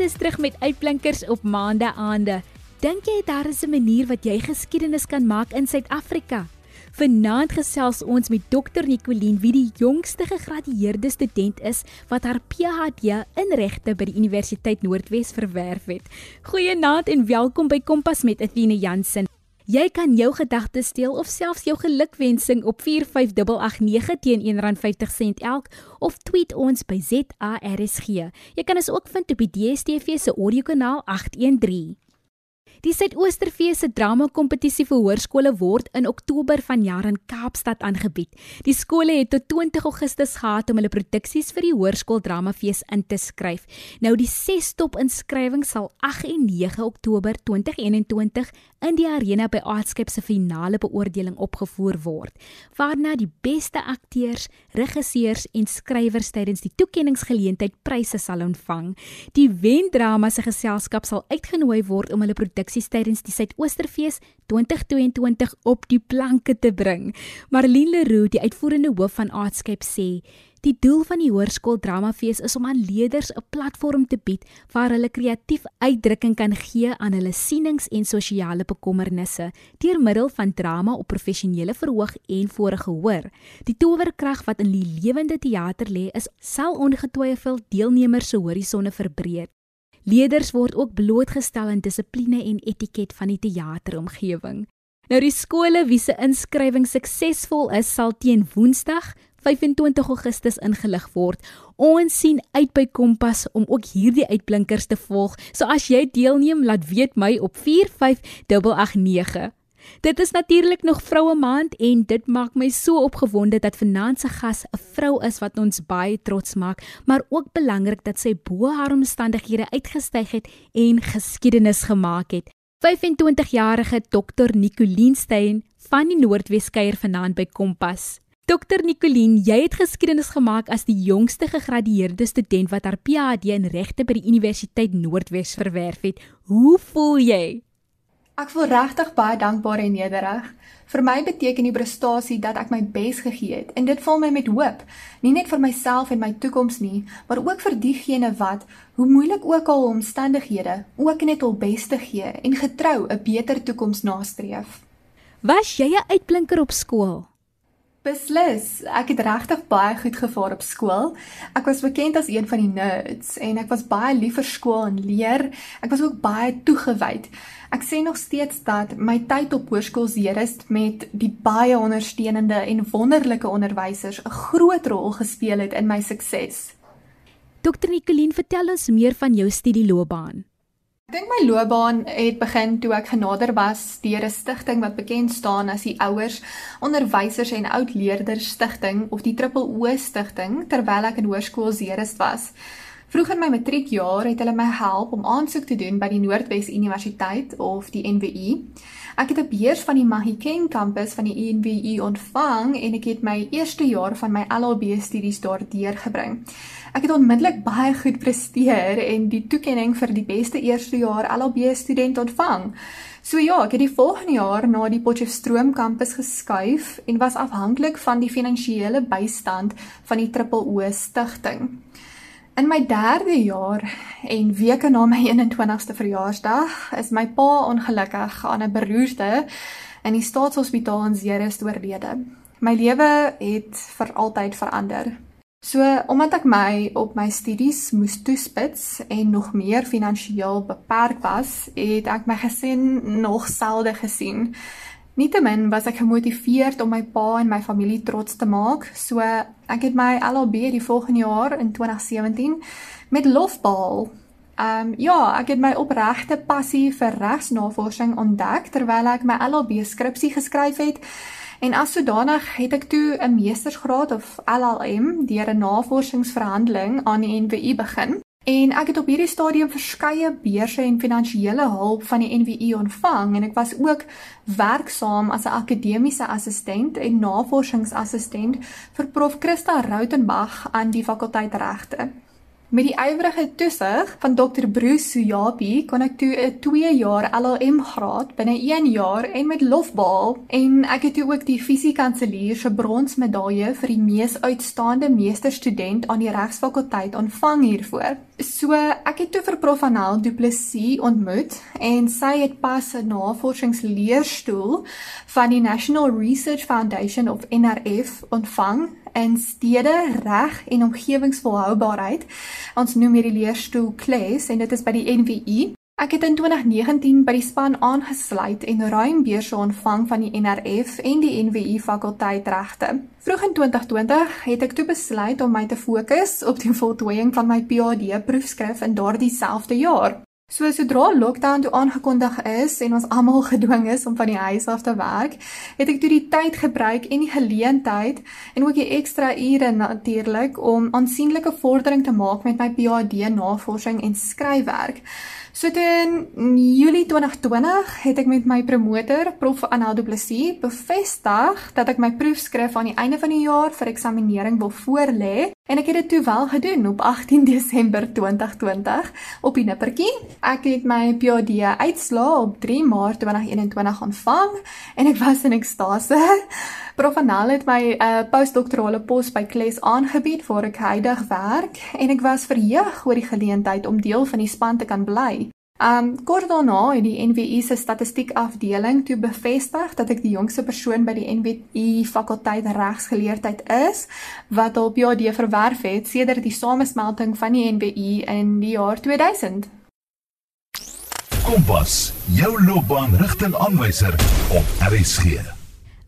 is terug met uitblinkers op maande aande. Dink jy daar is 'n manier wat jy geskiedenis kan maak in Suid-Afrika? Vanaand gesels ons met Dr Nicoline wie die jongste gegradueerde student is wat haar PhD in regte by die Universiteit Noordwes verwerf het. Goeienaand en welkom by Kompas met Athena Jansen. Jy kan jou gedagtes deel of selfs jou gelukwensing op 45889 teen R1.50 elk of tweet ons by ZARSG. Jy kan ons ook vind op die DSTV se audiokanaal 813. Die Suidoosterfees se drama kompetisie vir hoërskole word in Oktober vanjaar in Kaapstad aangebied. Die skole het tot 20 Augustus gehad om hulle produksies vir die hoërskool dramafees in te skryf. Nou die 6 top inskrywings sal 8 en 9 Oktober 2021 in die arena by Artscape se finale beoordeling opgevoer word, waarna die beste akteurs, regisseurs en skrywers tydens die toekenningsgeleentheid pryse sal ontvang. Die Wendrama se geselskap sal uitgenooi word om hulle produksies tydens die Suidoosterfees 2022 op die planke te bring. Marlene Leroux, die uitvoerende hoof van Artscape sê Die doel van die Hoërskool Dramafees is om aan leerders 'n platform te bied waar hulle kreatief uitdrukking kan gee aan hulle sienings en sosiale bekommernisse deur middel van drama op professionele verhoog en voorgehoor. Die towerkrag wat in die lewende teater lê, is sal ongetwyfeld deelnemers se horisonne verbreek. Leerders word ook blootgestel aan dissipline en etiket van die teateromgewing. Nou die skole wie se inskrywing suksesvol is, sal teen Woensdag 25 Augustus ingelig word. Ons sien uit by Kompas om ook hierdie uitblinkers te volg. So as jy deelneem, laat weet my op 45889. Dit is natuurlik nog vroue maand en dit maak my so opgewonde dat vanaand se gas 'n vrou is wat ons baie trots maak, maar ook belangrik dat sy bo haar omstandighede uitgestyg het en geskiedenis gemaak het. 25-jarige Dr Nicoline Steyn van die Noordwes kuier vanaand by Kompas. Dr Nicoline, jy het geskiedenis gemaak as die jongste gegradueerde student wat haar PhD in regte by die Universiteit Noordwes verwerf het. Hoe voel jy? Ek voel regtig baie dankbaar en nederig. Vir my beteken die prestasie dat ek my bes gegee het en dit vul my met hoop, nie net vir myself en my toekoms nie, maar ook vir diegene wat, hoe moeilik ook al omstandighede, ook net hul bes te gee en getrou 'n beter toekoms nastreef. Was jy 'n uitblinker op skool? Beslis, ek het regtig baie goed gevaar op skool. Ek was bekend as een van die nerds en ek was baie lief vir skool en leer. Ek was ook baie toegewyd. Ek sê nog steeds dat my tyd op hoërskool Zeerust met die baie ondersteunende en wonderlike onderwysers 'n groot rol gespeel het in my sukses. Dr Nicoline, vertel ons meer van jou studieloopbaan. Ek dink my loopbaan het begin toe ek genader was deur 'n stigting wat bekend staan as die Ouers Onderwysers en Oudleerders Stichting of die Triple O Stichting terwyl ek in hoërskool Zeerust was. Vroeg in my matriekjaar het hulle my help om aansoek te doen by die Noordwes Universiteit of die NWU. Ek het 'n beurs van die Mahikeng kampus van die NWU ontvang en ek het my eerste jaar van my LLB studies daar deurgebring. Ek het onmiddellik baie goed presteer en die toekenning vir die beste eerste jaar LLB student ontvang. So ja, ek het die volgende jaar na die Potchefstroom kampus geskuif en was afhanklik van die finansiële bystand van die Triple O stigting. In my 3de jaar en weke na my 21ste verjaarsdag is my pa ongelukkig aan 'n beroerte in die staatshospitaal in Zeerust oorlede. My lewe het vir altyd verander. So omdat ek my op my studies moes toespits en nog meer finansiëel beperk was, het ek my gesin nog selde gesien. Nietemin was ek gemotiveerd om my pa en my familie trots te maak. So ek het my LLB die volgende jaar in 2017 met lof behaal. Ehm um, ja, ek het my opregte passie vir regsnavorsing ontdek terwyl ek my LLB skripsie geskryf het. En as sodanig het ek toe 'n meestersgraad of LLM deur 'n navorsingsverhandeling aan die NWU begin. En ek het op hierdie stadium verskeie beurse en finansiële hulp van die NWU ontvang en ek was ook werksaam as 'n akademiese assistent en navorsingsassistent vir Prof Christa Rautenbach aan die fakulteit regte. Met die ywerige toesig van Dr Bruce Suyapi kon ek toe 'n 2 jaar LLM graad binne 1 jaar en met lof behaal en ek het toe ook die fisiekanselier se bronsmedalje vir die mees uitstaande meesterstudent aan die regsfakulteit ontvang hiervoor. So ek het toe vir Prof Anel Du Plessis ontmoet en sy het pas 'n navorsingsleerstoel van die National Research Foundation of NRF ontvang in stede reg en omgewingsvolhoubaarheid. Ons noem hierdie leerstoel KLES en dit is by die NWU Ek het in 2019 by die span aangesluit en ruim beurse ontvang van die NRF en die NWU fakulteit regte. Vroeg in 2020 het ek toe besluit om my te fokus op die voltooiing van my PhD proefskrif in daardie selfde jaar. So sodra lockdown toe aangekondig is en ons almal gedwing is om van die huis af te werk, het ek toe die tyd gebruik en die geleentheid en ook die ekstra ure natuurlik om aansienlike vordering te maak met my PhD navorsing en skryfwerk. So in Julie 2020 het ek met my promotor, Prof Anel Du Plessis, bevestig dat ek my proefskrif aan die einde van die jaar vir eksaminering wil voorlê En ek het dit toe wel gedoen op 18 Desember 2020 op die nippertjie. Ek het my PhD uitslaa op 3 Maart 2021 ontvang en ek was in ekstase. Prof Anal het my 'n uh, eh, postdoktorale pos by Kles aangebied waar ek huidig werk en ek was verheug oor die geleentheid om deel van die span te kan bly. Um kort daarna het die NWU se statistiek afdeling toe bevestig dat ek die jongste persoon by die NWU fakulteit regsgeleerdheid is wat op PhD verwerf het sedert die samesmelting van die NWU in die jaar 2000. Kompas, jou loopbaanrigtingaanwyser op RSG.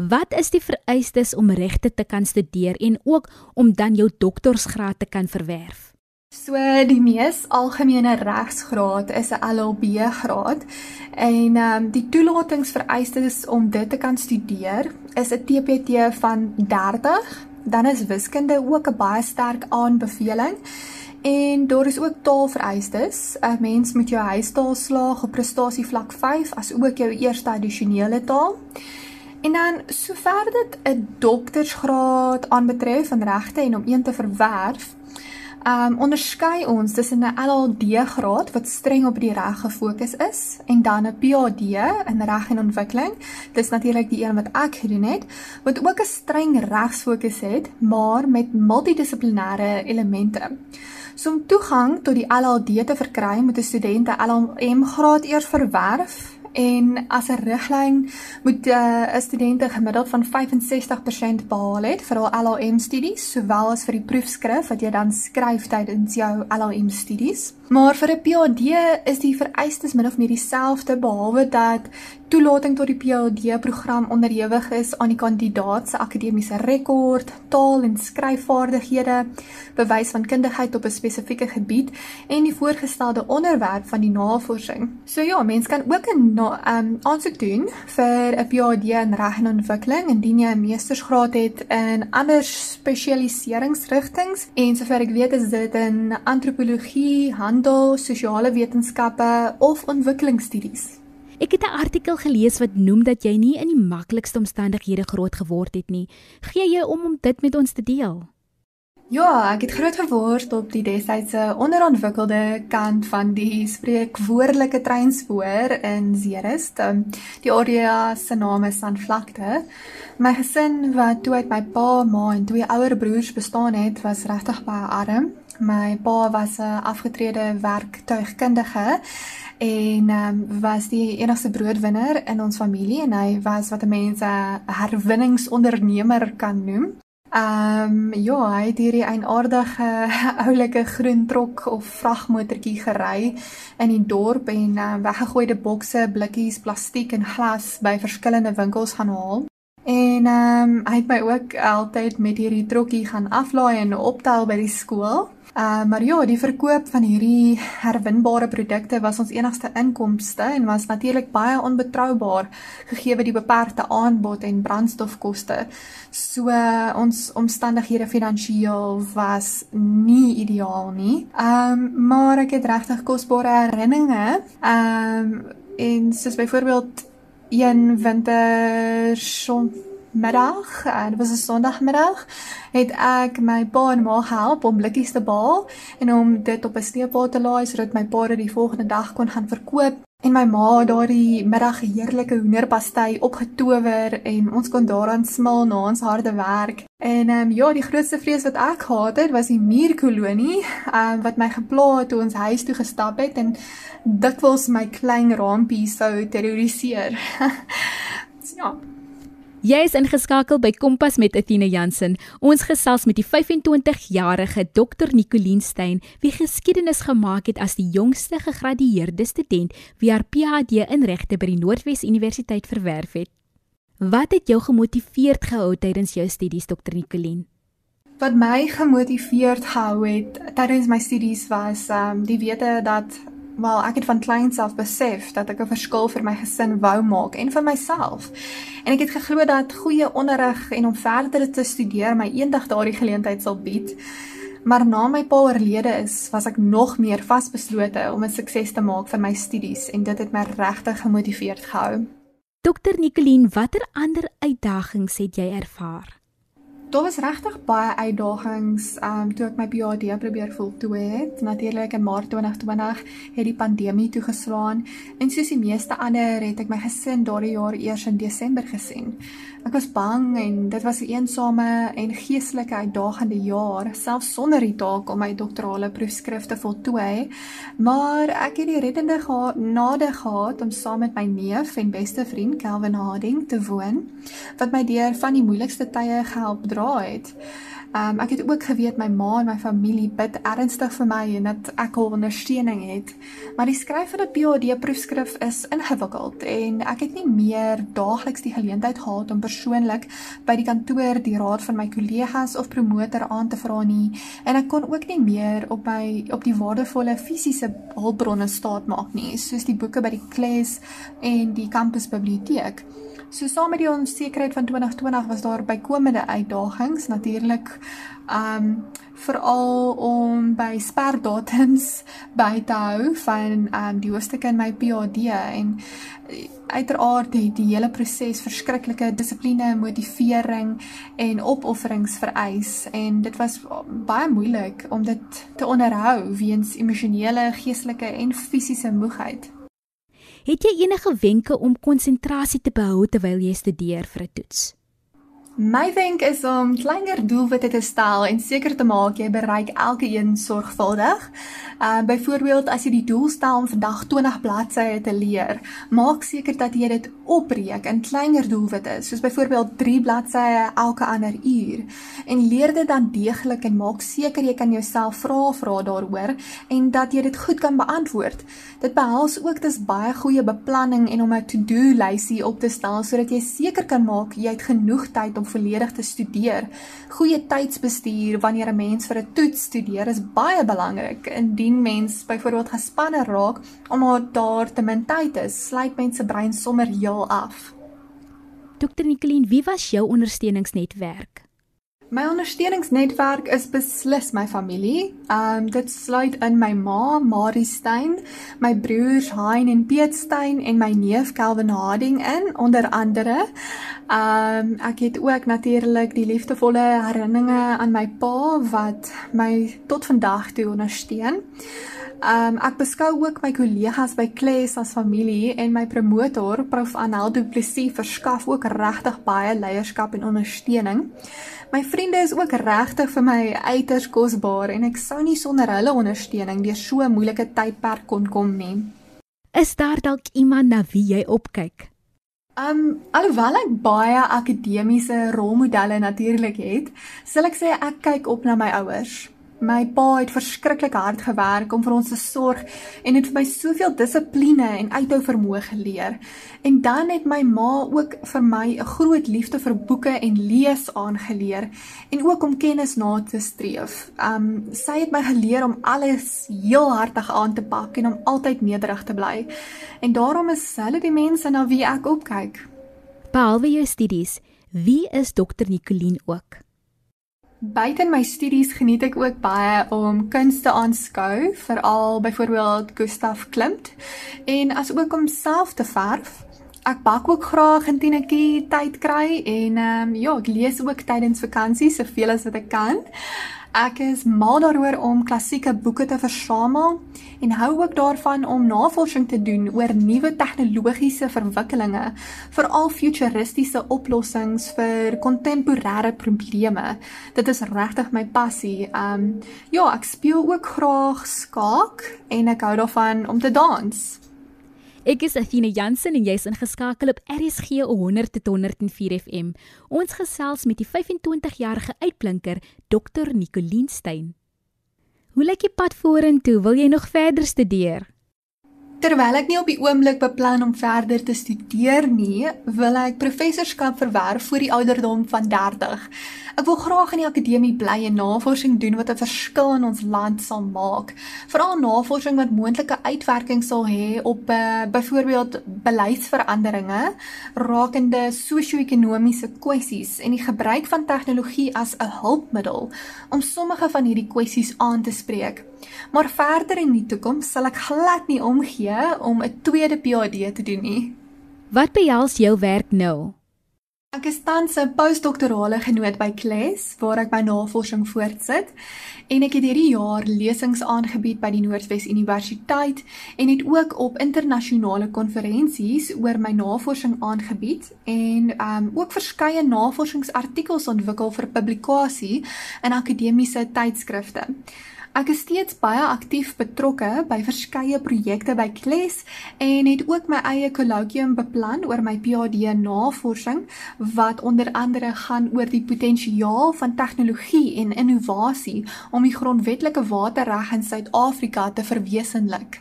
Wat is die vereistes om regte te kan studeer en ook om dan jou doktorsgraad te kan verwerf? So die mees algemene regsgraad is 'n LLB graad en ehm um, die toelatingsvereistes om dit te kan studeer is 'n TPT van 30, dan is wiskunde ook 'n baie sterk aanbeveling. En daar is ook taalvereistes. 'n Mens moet jou huistaal slaag op prestasie vlak 5 as ook jou eerste addisionele taal. En dan sover dit 'n doktorsgraad aanbetref van regte en om een te verwerf, Um onderskei ons tussen 'n LLD graad wat streng op die reg gefokus is en dan 'n PhD in reg en ontwikkeling. Dis natuurlik die een wat ek gedoen het, wat ook 'n streng regsfokus het, maar met multidissiplinêre elemente. So om toegang tot die LLD te verkry, moet 'n student 'n LLM graad eers verwerf En as 'n riglyn moet uh, 'n uh, student 'n gemiddeld van 65% behaal het vir hul LLM studies, sowel as vir die proefskrif wat jy dan skryf tydens jou LLM studies. Maar vir 'n PhD is die vereistes min of meer dieselfde behalwe dat toelating tot die PhD program onderhewig is aan die kandidaat se akademiese rekord, taal en skryfvaardighede, bewys van kundigheid op 'n spesifieke gebied en die voorgestelde onderwerp van die navorsing. So ja, mens kan ook 'n um, aansoek doen vir 'n PhD in reg en ontwikkeling indien jy 'n meestersgraad het in ander spesialiseringsrigtinge en sover ek weet is dit in antropologie, handel, sosiale wetenskappe of ontwikkelingsstudies. Ek het 'n artikel gelees wat noem dat jy nie in die maklikste omstandighede groot geword het nie. Gee jy om om dit met ons te deel? Ja, ek het groot geword op die destydse onderontwikkelde kant van die spreekwoordelike treinspoor in Zeerust. Um, die area se naam is Sanvlakte. My gesin wat toe uit my pa, ma en twee ouer broers bestaan het, was regtig baie arm. My pa was 'n afgetrede werktuigkundige en um, was die enigste broodwinner in ons familie en hy was wat mense 'n herwinningsondernemer kan noem. Ehm um, ja, hy het hierdie eienaardige oulike groen trok of vragmotortjie gery in die dorp en uh, weggegooide bokse, blikkies, plastiek en glas by verskillende winkels gaan haal. En ehm um, hy het my ook altyd met hierdie trokkie gaan aflaai en optel by die skool. Uh maar ja, die verkoop van hierdie herwinbare produkte was ons enigste inkomste en was natuurlik baie onbetroubaar gegee die beperkte aanbod en brandstofkoste. So uh, ons omstandighede finansiëel was nie ideaal nie. Um maar ek het regtig kosbare herinneringe. Um en soos byvoorbeeld een winter son middag, eh, dit was 'n Sondagmiddag, het ek my pa en ma gehelp om blikkies te baal en om dit op 'n sleepwa te laai sodat my pa dit die volgende dag kon gaan verkoop. En my ma het daardie middag heerlike hoenderpastei opgetower en ons kon daaraan smaal na ons harde werk. En ehm um, ja, die grootste vrees wat ek gehad het, was die muurkolonie, ehm um, wat my gepla het toe ons huis toe gestap het en dikwels my klein rampie sou terroriseer. ja. Jy is ingeskakel by Kompas met Athena Jansen. Ons gesels met die 25-jarige Dr Nicoline Stein, wie geskiedenis gemaak het as die jongste gegradueerde student wie haar PhD in regte by die Noordwes Universiteit verwerf het. Wat het jou gemotiveerd gehou tydens jou studies, Dr Nicoline? Wat my gemotiveerd gehou het tydens my studies was um die wete dat Wel, ek het van kleins af besef dat ek 'n verskil vir my gesin wou maak en vir myself. En ek het geglo dat goeie onderrig en om verder te studeer my eendag daardie geleentheid sal bied. Maar na my pa oorlede is, was ek nog meer vasbeslote om 'n sukses te maak vir my studies en dit het my regtig gemotiveerd gehou. Dokter Nicoline, watter ander uitdagings het jy ervaar? Daar was regtig baie uitdagings um toe ek my PhD probeer voltooi het. Natuurlik in Maart 2020 het die pandemie toegeslaan en soos die meeste ander het ek my gesin daardie jaar eers in Desember gesien. Ek was bang en dit was 'n eensame en geestelike uitdagende jaar, selfs sonder die taak om my doktorale proefskrif te voltooi. Maar ek het die reddende genade gehad om saam met my neef en beste vriend Calvin Harding te woon, wat my deur van die moeilikste tye gehelp gedra het. Um ek het ook geweet my ma en my familie bid ernstig vir my en dat ek hul ondersteuning het. Maar die skryf van 'n PhD proefskrif is ingewikkeld en ek het nie meer daagliks die geleentheid gehad om persoonlik by die kantoor die raad van my kollegas of promotor aan te vra nie en ek kon ook nie meer op my op die waardevolle fisiese hulpbronne staat maak nie, soos die boeke by die klas en die kampusbiblioteek. So saam met die onsekerheid van 2020 was daar bykomende uitdagings. Natuurlik um veral om by sperdatums by te hou van um die hoofstukke in my PhD en uiteraard het die hele proses verskriklike dissipline, motivering en opofferings vereis. En dit was baie moeilik om dit te onderhou weens emosionele, geestelike en fisiese moegheid. Het jy enige wenke om konsentrasie te behou terwyl jy studeer vir 'n toets? My wenk is om kleiner doelwitte te stel en seker te maak jy bereik elke een sorgvuldig. Uh byvoorbeeld as jy die doel stel om vandag 20 bladsye te leer, maak seker dat jy dit opbreek in kleiner doelwitte, soos byvoorbeeld 3 bladsye elke ander uur. En leer dit dan deeglik en maak seker jy kan jouself vra vra daaroor en dat jy dit goed kan beantwoord. Dit behels ook dis baie goeie beplanning en om 'n to-do lysie op te stel sodat jy seker kan maak jy het genoeg tyd om volledig te studeer. Goeie tydsbestuur wanneer 'n mens vir 'n toets studeer is baie belangrik. Indien mens byvoorbeeld gespanne raak omdat daar te min tyd is, sluit mens se brein sommer heel af. Dr Nicoline, wie was jou ondersteuningsnetwerk? My ondersteuningsnetwerk is beslis my familie. Um dit sluit in my ma, Marie Stein, my broers Hein en Piet Stein en my neef Calvin Harding in onder andere. Um ek het ook natuurlik die liefdevolle herinneringe aan my pa wat my tot vandag toe ondersteun. Um ek beskou ook my kollegas by Kles as familie en my promotor Prof Anel Du Plessis verskaf ook regtig baie leierskap en ondersteuning. My vriende is ook regtig vir my uiters kosbaar en ek sou nie sonder hulle ondersteuning deur so 'n moeilike tydperk kon kom nie. Is daar dalk iemand na wie jy opkyk? Um alhoewel ek baie akademiese rolmodelle natuurlik het, sal ek sê ek kyk op na my ouers. My pa het verskriklik hard gewerk om vir ons te sorg en het vir my soveel dissipline en uithou vermoë geleer. En dan het my ma ook vir my 'n groot liefde vir boeke en lees aangeleer en ook om kennis na te streef. Um sy het my geleer om alles heel hartig aan te pak en om altyd nederig te bly. En daarom is hulle die mense na wie ek opkyk. Behalwe jou studies, wie is dokter Nicoline ook? Buiten my studies geniet ek ook baie om kunste aanskou, veral byvoorbeeld Gustav Klimt en as ook om self te verf. Ek bak ook graag indien ek tyd kry en ehm um, ja, ek lees ook tydens vakansie soveel as wat ek kan. Ek is mal daaroor om klassieke boeke te versamel en hou ook daarvan om navorsing te doen oor nuwe tegnologiese verwikkelinge, veral futuristiese oplossings vir kontemporêre probleme. Dit is regtig my passie. Um ja, ek speel ook graag skaak en ek hou daarvan om te dans. Ek is Athena Jansen en jy's ingeskakel op RSG 100 tot 104 FM. Ons gesels met die 25-jarige uitblinker Dr. Nicoline Stein. Hoe lyk die pad vorentoe? Wil jy nog verder studeer? Terwyl ek nie op die oomblik beplan om verder te studeer nie, wil ek professorskap verwerf voor die ouderdom van 30. Ek wil graag in die akademie bly en navorsing doen wat 'n verskil in ons land sal maak. Veral navorsing wat moontlike uitwerking sal hê op uh, byvoorbeeld beleidsveranderinge rakende sosio-ekonomiese kwessies en die gebruik van tegnologie as 'n hulpmiddel om sommige van hierdie kwessies aan te spreek. Maar verder in die toekoms sal ek glad nie omgee om 'n tweede PhD te doen nie. Wat behels jou werk nou? Ek is tans 'n postdoktorale genoot by CLES waar ek my navorsing voortsit en ek het hierdie jaar lesings aangebied by die Noordwes Universiteit en het ook op internasionale konferensies oor my navorsing aangebied en um ook verskeie navorsingsartikels ontwikkel vir publikasie in akademiese tydskrifte. Ek is steeds baie aktief betrokke by verskeie projekte by Kles en het ook my eie kolloquium beplan oor my PhD navorsing wat onder andere gaan oor die potensiaal van tegnologie en innovasie om die grondwetlike waterreg in Suid-Afrika te verwesenlik.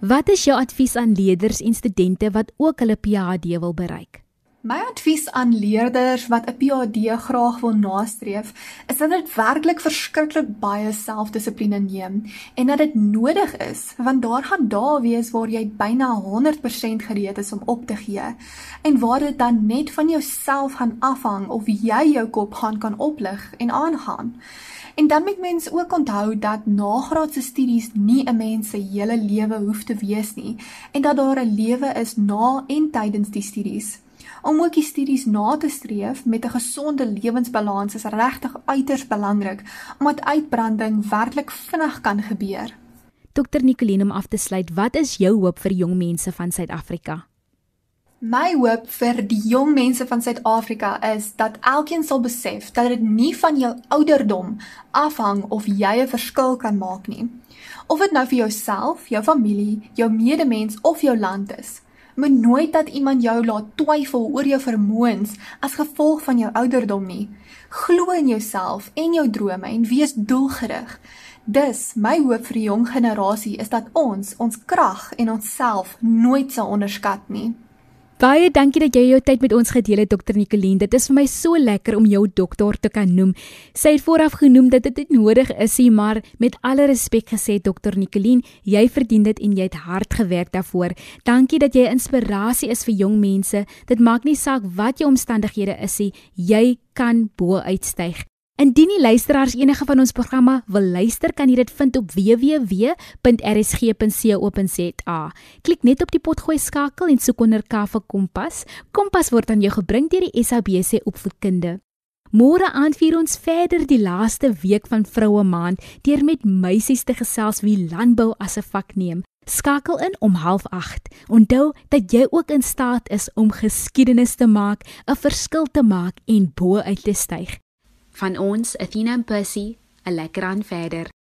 Wat is jou advies aan leerders en studente wat ook hulle PhD wil bereik? My advies aan leerders wat 'n PhD graag wil nastreef, is dat dit werklik verskriklik baie selfdissipline neem en dat dit nodig is, want daar gaan dae wees waar jy byna 100% gereed is om op te gee en waar dit dan net van jouself gaan afhang of jy jou kop gaan kan oplig en aangaan. En dan moet mens ook onthou dat nagraadse studies nie 'n mens se hele lewe hoef te wees nie en dat daar 'n lewe is na en tydens die studies. Om ook die studies na te streef met 'n gesonde lewensbalans is regtig uiters belangrik omdat uitbranding werklik vinnig kan gebeur. Dr Nicoline om af te sluit, wat is jou hoop vir jong mense van Suid-Afrika? My hoop vir die jong mense van Suid-Afrika is dat elkeen sal besef dat dit nie van jou ouderdom afhang of jy 'n verskil kan maak nie. Of dit nou vir jouself, jou familie, jou medemens of jou land is. Moet nooit dat iemand jou laat twyfel oor jou vermoëns as gevolg van jou ouderdom nie. Glo in jouself en jou drome en wees doelgerig. Dus my hoop vir die jong generasie is dat ons ons krag en onsself nooit sal onderskat nie. Baie dankie dat jy jou tyd met ons gedeel het Dr Nicoline. Dit is vir my so lekker om jou dokter te kan noem. Sy het vooraf genoem dat dit nie nodig is nie, maar met alle respek gesê Dr Nicoline, jy verdien dit en jy het hard gewerk daarvoor. Dankie dat jy 'n inspirasie is vir jong mense. Dit maak nie saak wat jou omstandighede is nie, jy kan bo uitstyg. Indien die luisteraars enige van ons programme wil luister, kan jy dit vind op www.rsg.co.za. Klik net op die potgooi skakel en soek onder K vir Kompas. Kompas word aan jou gebring deur die SABC Opvoedkunde. Môre aand vier ons verder die laaste week van Vroue Maand deur met meisies te gesels wie landbou as 'n vak neem. Skakel in om 08:30. Onthou dat jy ook in staat is om geskiedenis te maak, 'n verskil te maak en bo uit te styg. Van ons, Athena en Percy, 'n lekker aan verder.